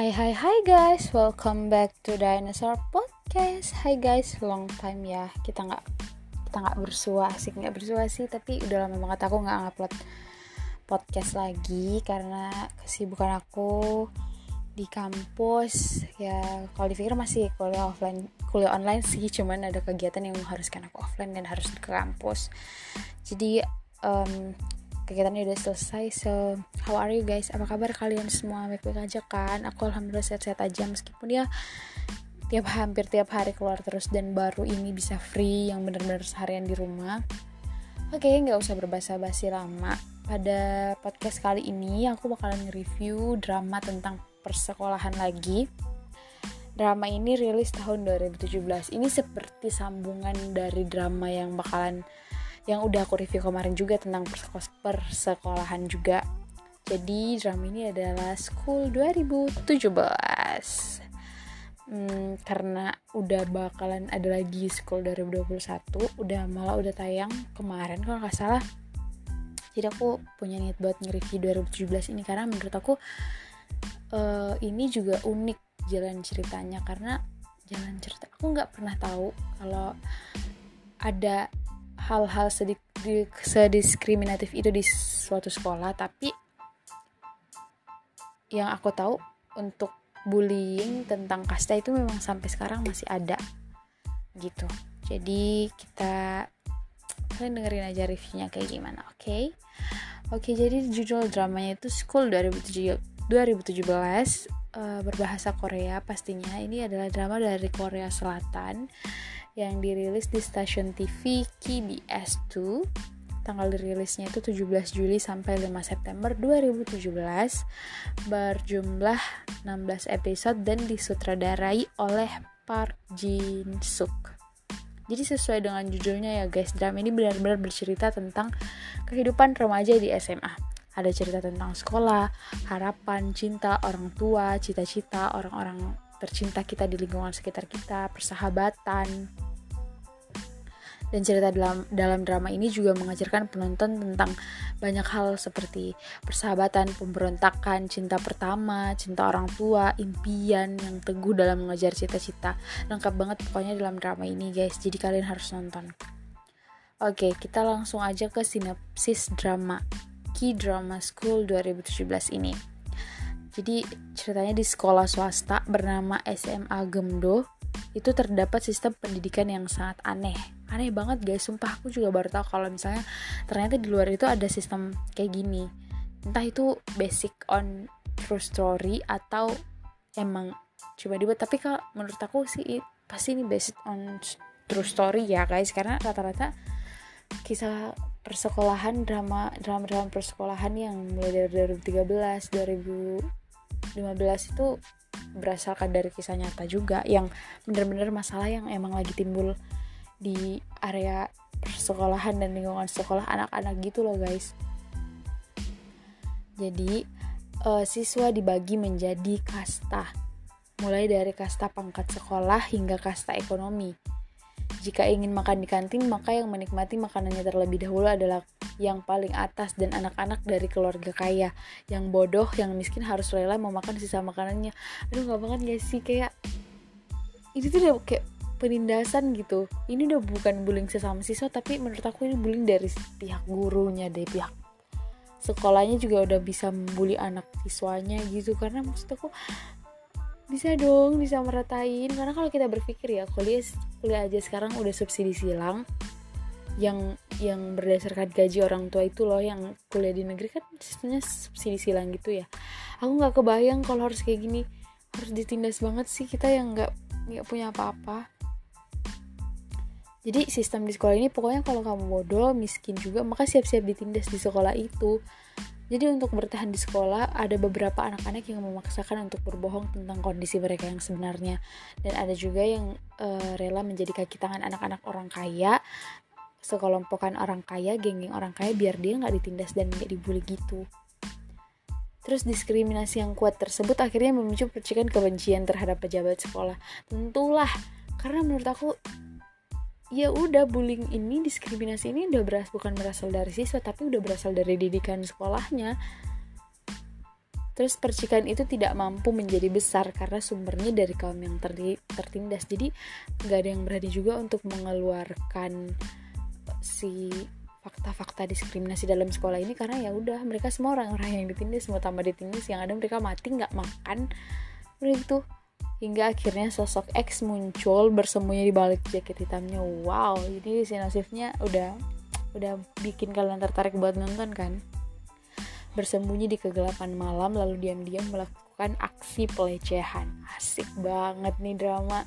Hai hai hai guys, welcome back to Dinosaur Podcast. Hai guys, long time ya. Kita nggak kita nggak bersua asik nggak bersua sih, tapi udah lama banget aku nggak ngupload podcast lagi karena kesibukan aku di kampus. Ya kalau dipikir masih kuliah offline kuliah online sih cuman ada kegiatan yang mengharuskan aku offline dan harus ke kampus. Jadi um, kegiatannya udah selesai so how are you guys? Apa kabar kalian semua? Baik-baik aja kan? Aku alhamdulillah sehat-sehat aja meskipun ya tiap hampir tiap hari keluar terus dan baru ini bisa free yang bener-bener seharian di rumah. Oke okay, nggak usah berbasa-basi lama. Pada podcast kali ini aku bakalan nge-review drama tentang persekolahan lagi. Drama ini rilis tahun 2017 ini seperti sambungan dari drama yang bakalan yang udah aku review kemarin juga tentang persekolahan juga. Jadi drama ini adalah School 2017 hmm, karena udah bakalan ada lagi School 2021 udah malah udah tayang kemarin kalau nggak salah. Jadi aku punya niat buat nge-review 2017 ini karena menurut aku uh, ini juga unik jalan ceritanya. Karena jalan cerita aku nggak pernah tahu kalau ada hal-hal sediskriminatif itu di suatu sekolah tapi yang aku tahu untuk bullying tentang kasta itu memang sampai sekarang masih ada gitu jadi kita kalian dengerin aja reviewnya kayak gimana oke okay? oke okay, jadi judul dramanya itu School 2017 uh, berbahasa Korea pastinya. Ini adalah drama dari Korea Selatan yang dirilis di stasiun TV KBS 2 tanggal dirilisnya itu 17 Juli sampai 5 September 2017 berjumlah 16 episode dan disutradarai oleh Park Jin Suk jadi sesuai dengan judulnya ya guys drama ini benar-benar bercerita tentang kehidupan remaja di SMA ada cerita tentang sekolah, harapan, cinta, orang tua, cita-cita, orang-orang tercinta kita di lingkungan sekitar kita, persahabatan. Dan cerita dalam dalam drama ini juga mengajarkan penonton tentang banyak hal seperti persahabatan, pemberontakan, cinta pertama, cinta orang tua, impian yang teguh dalam mengejar cita-cita. Lengkap banget pokoknya dalam drama ini, guys. Jadi kalian harus nonton. Oke, kita langsung aja ke sinopsis drama Key Drama School 2017 ini. Jadi ceritanya di sekolah swasta bernama SMA Gemdo itu terdapat sistem pendidikan yang sangat aneh. Aneh banget guys, sumpah aku juga baru tahu kalau misalnya ternyata di luar itu ada sistem kayak gini. Entah itu basic on true story atau emang coba dibuat tapi kalau menurut aku sih pasti ini based on true story ya guys karena rata-rata kisah persekolahan drama drama drama persekolahan yang mulai dari 2013 2015 itu berasalkan dari kisah nyata juga yang benar-benar masalah yang emang lagi timbul di area persekolahan dan lingkungan sekolah anak-anak gitu loh guys. Jadi uh, siswa dibagi menjadi kasta. Mulai dari kasta pangkat sekolah hingga kasta ekonomi jika ingin makan di kantin, maka yang menikmati makanannya terlebih dahulu adalah yang paling atas dan anak-anak dari keluarga kaya. Yang bodoh, yang miskin harus rela memakan sisa makanannya. Aduh gak banget gak sih kayak itu tuh udah kayak penindasan gitu. Ini udah bukan bullying sesama siswa, tapi menurut aku ini bullying dari pihak gurunya, dari pihak sekolahnya juga udah bisa membuli anak siswanya gitu karena maksud aku bisa dong bisa meratain karena kalau kita berpikir ya kuliah kuliah aja sekarang udah subsidi silang. Yang yang berdasarkan gaji orang tua itu loh yang kuliah di negeri kan sistemnya subsidi silang gitu ya. Aku nggak kebayang kalau harus kayak gini. Harus ditindas banget sih kita yang nggak nggak punya apa-apa. Jadi sistem di sekolah ini pokoknya kalau kamu bodoh miskin juga maka siap-siap ditindas di sekolah itu jadi untuk bertahan di sekolah ada beberapa anak-anak yang memaksakan untuk berbohong tentang kondisi mereka yang sebenarnya dan ada juga yang uh, rela menjadi kaki tangan anak-anak orang kaya sekelompokan orang kaya, geng-geng orang kaya biar dia nggak ditindas dan nggak dibully gitu. Terus diskriminasi yang kuat tersebut akhirnya memicu percikan kebencian terhadap pejabat sekolah. Tentulah, karena menurut aku ya udah bullying ini diskriminasi ini udah beras bukan berasal dari siswa tapi udah berasal dari didikan sekolahnya. Terus percikan itu tidak mampu menjadi besar karena sumbernya dari kaum yang tertindas. Jadi nggak ada yang berani juga untuk mengeluarkan si fakta-fakta diskriminasi dalam sekolah ini karena ya udah mereka semua orang-orang yang ditindas mau tambah ditindas yang ada mereka mati nggak makan. Udah itu hingga akhirnya sosok X muncul bersembunyi di balik jaket hitamnya. Wow ini sinopsisnya udah udah bikin kalian tertarik buat nonton kan? Bersembunyi di kegelapan malam lalu diam-diam melakukan aksi pelecehan. Asik banget nih drama.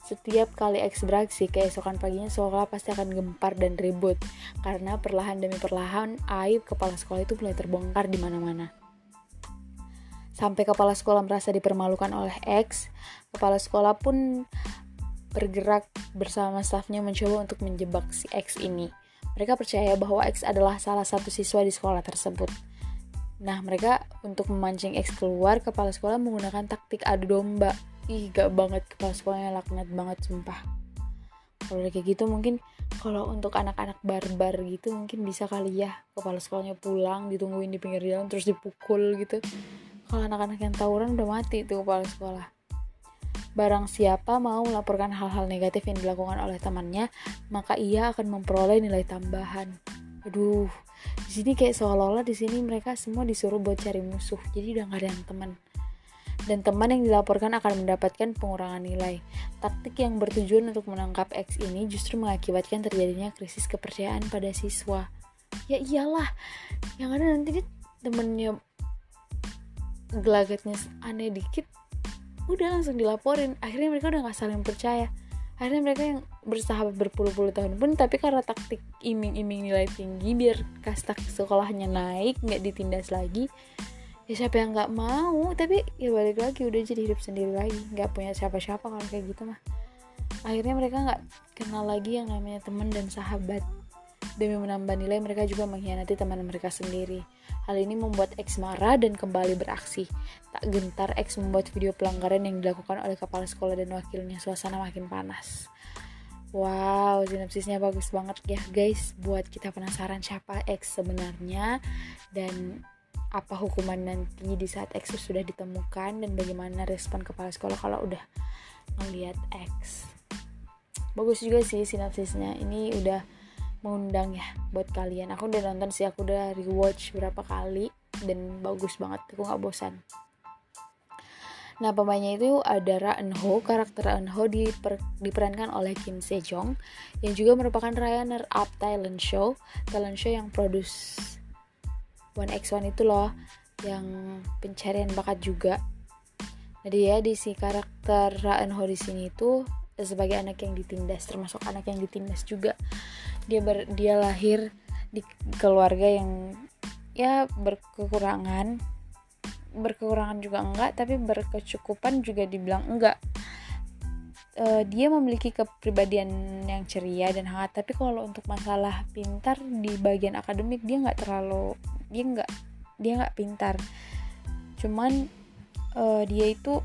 Setiap kali X beraksi, keesokan paginya sekolah pasti akan gempar dan ribut. Karena perlahan demi perlahan aib kepala sekolah itu mulai terbongkar di mana-mana. Sampai kepala sekolah merasa dipermalukan oleh X, kepala sekolah pun bergerak bersama stafnya mencoba untuk menjebak si X ini. Mereka percaya bahwa X adalah salah satu siswa di sekolah tersebut. Nah, mereka untuk memancing X keluar, kepala sekolah menggunakan taktik adu domba. Ih gak banget. Kepala sekolahnya laknat banget sumpah. Kalau kayak gitu mungkin kalau untuk anak-anak barbar gitu mungkin bisa kali ya. Kepala sekolahnya pulang ditungguin di pinggir jalan terus dipukul gitu kalau anak-anak yang tawuran udah mati tuh kepala sekolah Barang siapa mau melaporkan hal-hal negatif yang dilakukan oleh temannya, maka ia akan memperoleh nilai tambahan. Aduh, di sini kayak seolah-olah di sini mereka semua disuruh buat cari musuh, jadi udah gak ada yang teman dan teman yang dilaporkan akan mendapatkan pengurangan nilai. Taktik yang bertujuan untuk menangkap X ini justru mengakibatkan terjadinya krisis kepercayaan pada siswa. Ya iyalah, yang ada nanti dia temennya gelagatnya aneh dikit, udah langsung dilaporin. Akhirnya mereka udah gak saling percaya. Akhirnya mereka yang bersahabat berpuluh-puluh tahun pun, tapi karena taktik iming-iming nilai tinggi biar kastak sekolahnya naik, nggak ditindas lagi, ya siapa yang nggak mau tapi ya balik lagi udah jadi hidup sendiri lagi nggak punya siapa-siapa kalau kayak gitu mah akhirnya mereka nggak kenal lagi yang namanya teman dan sahabat demi menambah nilai mereka juga mengkhianati teman mereka sendiri. Hal ini membuat X marah dan kembali beraksi. Tak gentar X membuat video pelanggaran yang dilakukan oleh kepala sekolah dan wakilnya. Suasana makin panas. Wow, sinopsisnya bagus banget ya guys. Buat kita penasaran siapa X sebenarnya Dan apa hukuman nanti di saat X sudah ditemukan dan bagaimana respon kepala sekolah kalau udah melihat X. Bagus juga sih sinopsisnya. Ini udah mengundang ya buat kalian aku udah nonton sih aku udah rewatch berapa kali dan bagus banget aku nggak bosan Nah pemainnya itu ada Ra Eun Ho, karakter Ra Eun Ho diper, diperankan oleh Kim Sejong yang juga merupakan runner up talent show, talent show yang produce One X One itu loh yang pencarian bakat juga. Nah dia di si karakter Raan Ho di sini itu sebagai anak yang ditindas termasuk anak yang ditindas juga. Dia ber, dia lahir di keluarga yang ya berkekurangan. Berkekurangan juga enggak tapi berkecukupan juga dibilang enggak. Uh, dia memiliki kepribadian yang ceria dan hangat tapi kalau untuk masalah pintar di bagian akademik dia nggak terlalu dia nggak dia nggak pintar. Cuman uh, dia itu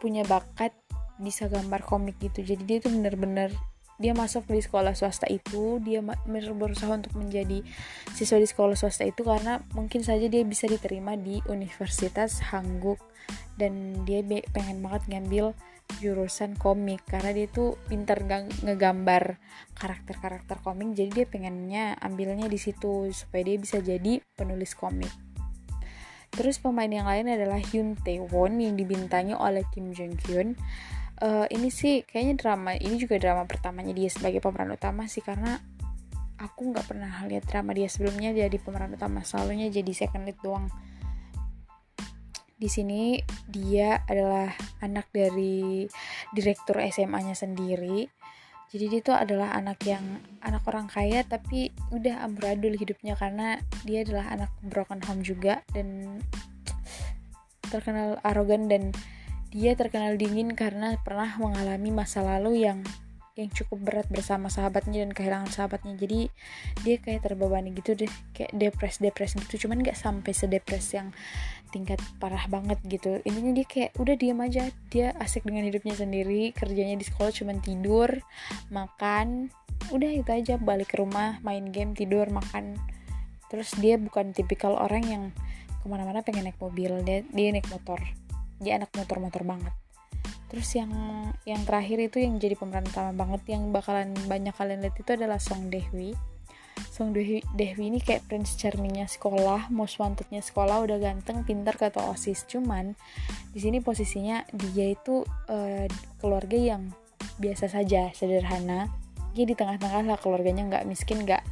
punya bakat bisa gambar komik gitu. Jadi dia itu bener-bener dia masuk di sekolah swasta itu dia berusaha untuk menjadi siswa di sekolah swasta itu karena mungkin saja dia bisa diterima di Universitas Hangguk. Dan dia pengen banget ngambil jurusan komik karena dia tuh pinter ngegambar karakter-karakter komik jadi dia pengennya ambilnya di situ supaya dia bisa jadi penulis komik. Terus pemain yang lain adalah Hyun Tae Won yang dibintangi oleh Kim Jong Hyun uh, ini sih kayaknya drama ini juga drama pertamanya dia sebagai pemeran utama sih karena aku nggak pernah lihat drama dia sebelumnya jadi pemeran utama selalunya jadi second lead doang di sini dia adalah anak dari direktur SMA-nya sendiri. Jadi dia itu adalah anak yang anak orang kaya tapi udah amburadul hidupnya karena dia adalah anak broken home juga dan terkenal arogan dan dia terkenal dingin karena pernah mengalami masa lalu yang yang cukup berat bersama sahabatnya dan kehilangan sahabatnya. Jadi dia kayak terbebani gitu deh kayak depres depres gitu. Cuman nggak sampai sedepres yang tingkat parah banget gitu. Intinya dia kayak udah diam aja. Dia asik dengan hidupnya sendiri kerjanya di sekolah cuman tidur makan. Udah itu aja balik ke rumah main game tidur makan. Terus dia bukan tipikal orang yang ke mana-mana pengen naik mobil. Dia, dia naik motor dia anak motor-motor banget terus yang yang terakhir itu yang jadi pemeran utama banget yang bakalan banyak kalian lihat itu adalah Song Dehwi Song Dehwi, Dehwi ini kayak Prince Charmingnya sekolah, most wantednya sekolah, udah ganteng, pintar kata osis. Cuman di sini posisinya dia itu uh, keluarga yang biasa saja, sederhana. Dia di tengah-tengah lah keluarganya nggak miskin, nggak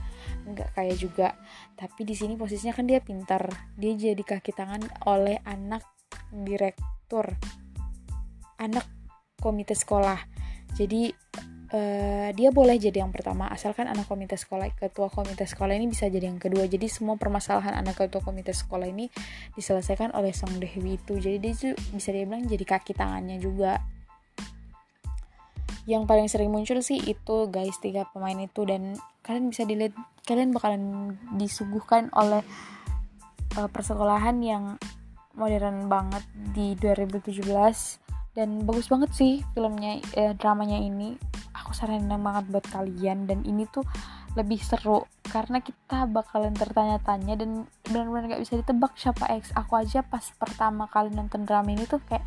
nggak kaya juga. Tapi di sini posisinya kan dia pintar, dia jadi kaki tangan oleh anak direktur, anak komite sekolah. Jadi uh, dia boleh jadi yang pertama asalkan anak komite sekolah ketua komite sekolah ini bisa jadi yang kedua. Jadi semua permasalahan anak ketua komite sekolah ini diselesaikan oleh Song Dewi itu. Jadi dia itu bisa dibilang jadi kaki tangannya juga. Yang paling sering muncul sih itu guys tiga pemain itu. Dan kalian bisa dilihat kalian bakalan disuguhkan oleh uh, persekolahan yang modern banget di 2017 dan bagus banget sih filmnya eh, dramanya ini. Aku saranin banget buat kalian. Dan ini tuh lebih seru karena kita bakalan tertanya-tanya dan benar-benar gak bisa ditebak siapa X. Aku aja pas pertama kali nonton drama ini tuh kayak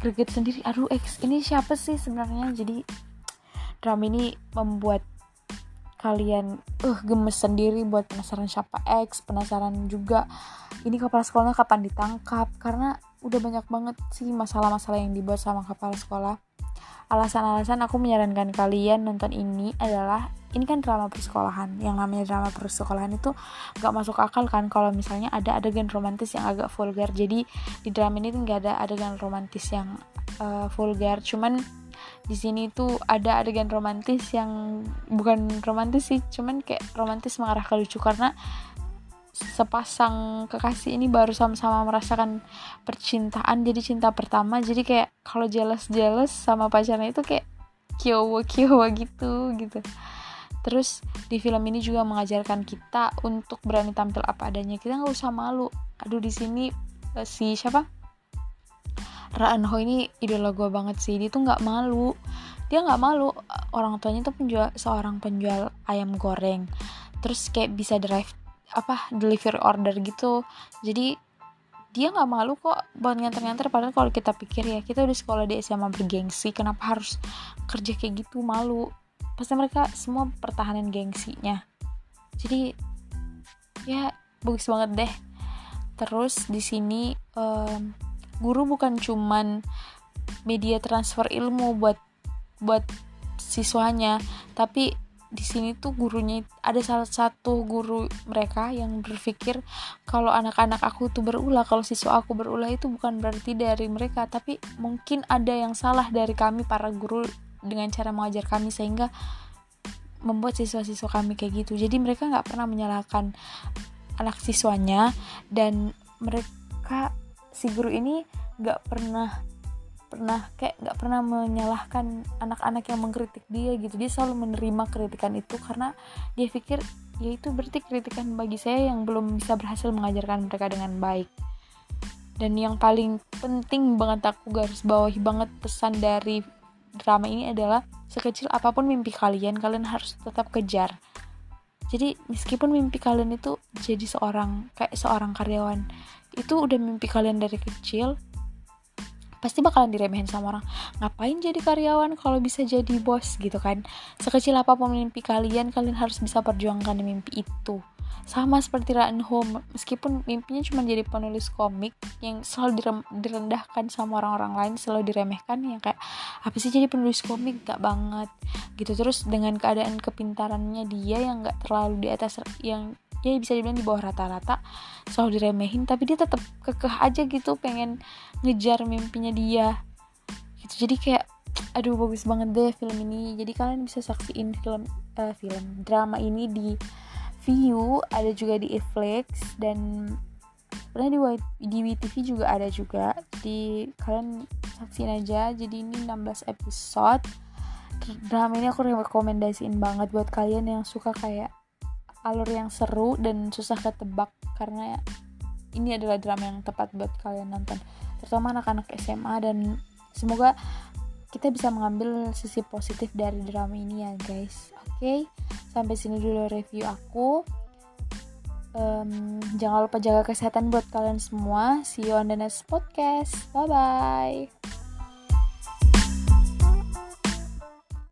greget sendiri. Aduh X ini siapa sih sebenarnya? Jadi drama ini membuat kalian uh gemes sendiri buat penasaran siapa X penasaran juga ini kepala sekolahnya kapan ditangkap karena udah banyak banget sih masalah-masalah yang dibuat sama kepala sekolah. Alasan-alasan aku menyarankan kalian nonton ini adalah ini kan drama persekolahan yang namanya drama persekolahan itu gak masuk akal kan kalau misalnya ada adegan romantis yang agak vulgar. Jadi di drama ini nggak ada adegan romantis yang uh, vulgar cuman di sini tuh ada adegan romantis yang bukan romantis sih cuman kayak romantis mengarah ke lucu karena sepasang kekasih ini baru sama-sama merasakan percintaan jadi cinta pertama. Jadi kayak kalau jealous jealous sama pacarnya itu kayak kyowo kyowo gitu gitu. Terus di film ini juga mengajarkan kita untuk berani tampil apa adanya. Kita nggak usah malu. Aduh di sini eh, si siapa Raan Ho ini idola gue banget sih. Dia tuh nggak malu. Dia nggak malu. Orang tuanya tuh penjual seorang penjual ayam goreng. Terus kayak bisa drive apa delivery order gitu. Jadi dia nggak malu kok buat nganter-nganter. Padahal kalau kita pikir ya kita udah sekolah di SMA bergengsi. Kenapa harus kerja kayak gitu? Malu. Pasti mereka semua pertahanan gengsinya. Jadi ya bagus banget deh. Terus di sini um, guru bukan cuman media transfer ilmu buat buat siswanya tapi di sini tuh gurunya ada salah satu guru mereka yang berpikir kalau anak-anak aku tuh berulah kalau siswa aku berulah itu bukan berarti dari mereka tapi mungkin ada yang salah dari kami para guru dengan cara mengajar kami sehingga membuat siswa-siswa kami kayak gitu. Jadi mereka nggak pernah menyalahkan anak siswanya dan mereka si guru ini nggak pernah pernah kayak nggak pernah menyalahkan anak-anak yang mengkritik dia gitu. Dia selalu menerima kritikan itu karena dia pikir ya itu berarti kritikan bagi saya yang belum bisa berhasil mengajarkan mereka dengan baik. Dan yang paling penting banget aku garis bawahi banget pesan dari drama ini adalah sekecil apa pun mimpi kalian kalian harus tetap kejar. Jadi meskipun mimpi kalian itu jadi seorang kayak seorang karyawan itu udah mimpi kalian dari kecil? Pasti bakalan diremehin sama orang. Ngapain jadi karyawan kalau bisa jadi bos gitu kan? Sekecil apa pun mimpi kalian kalian harus bisa perjuangkan mimpi itu. Sama seperti Ryan Home meskipun mimpinya cuma jadi penulis komik yang selalu direndahkan sama orang-orang lain selalu diremehkan yang kayak apa sih jadi penulis komik? Gak banget. Gitu. Terus dengan keadaan kepintarannya dia yang gak terlalu di atas yang dia bisa dibilang di bawah rata-rata selalu diremehin tapi dia tetap kekeh aja gitu pengen ngejar mimpinya dia. Gitu jadi kayak aduh bagus banget deh film ini. Jadi kalian bisa saksiin film uh, film drama ini di View ada juga di Netflix dan pernah di di WTV juga ada juga. Di kalian saksiin aja. Jadi ini 16 episode. Drama ini aku rekomendasiin banget buat kalian yang suka kayak alur yang seru dan susah ketebak karena ini adalah drama yang tepat buat kalian nonton terutama anak-anak SMA dan semoga kita bisa mengambil sisi positif dari drama ini ya guys. Oke okay? sampai sini dulu review aku. Um, jangan lupa jaga kesehatan buat kalian semua. See you on the next podcast. Bye bye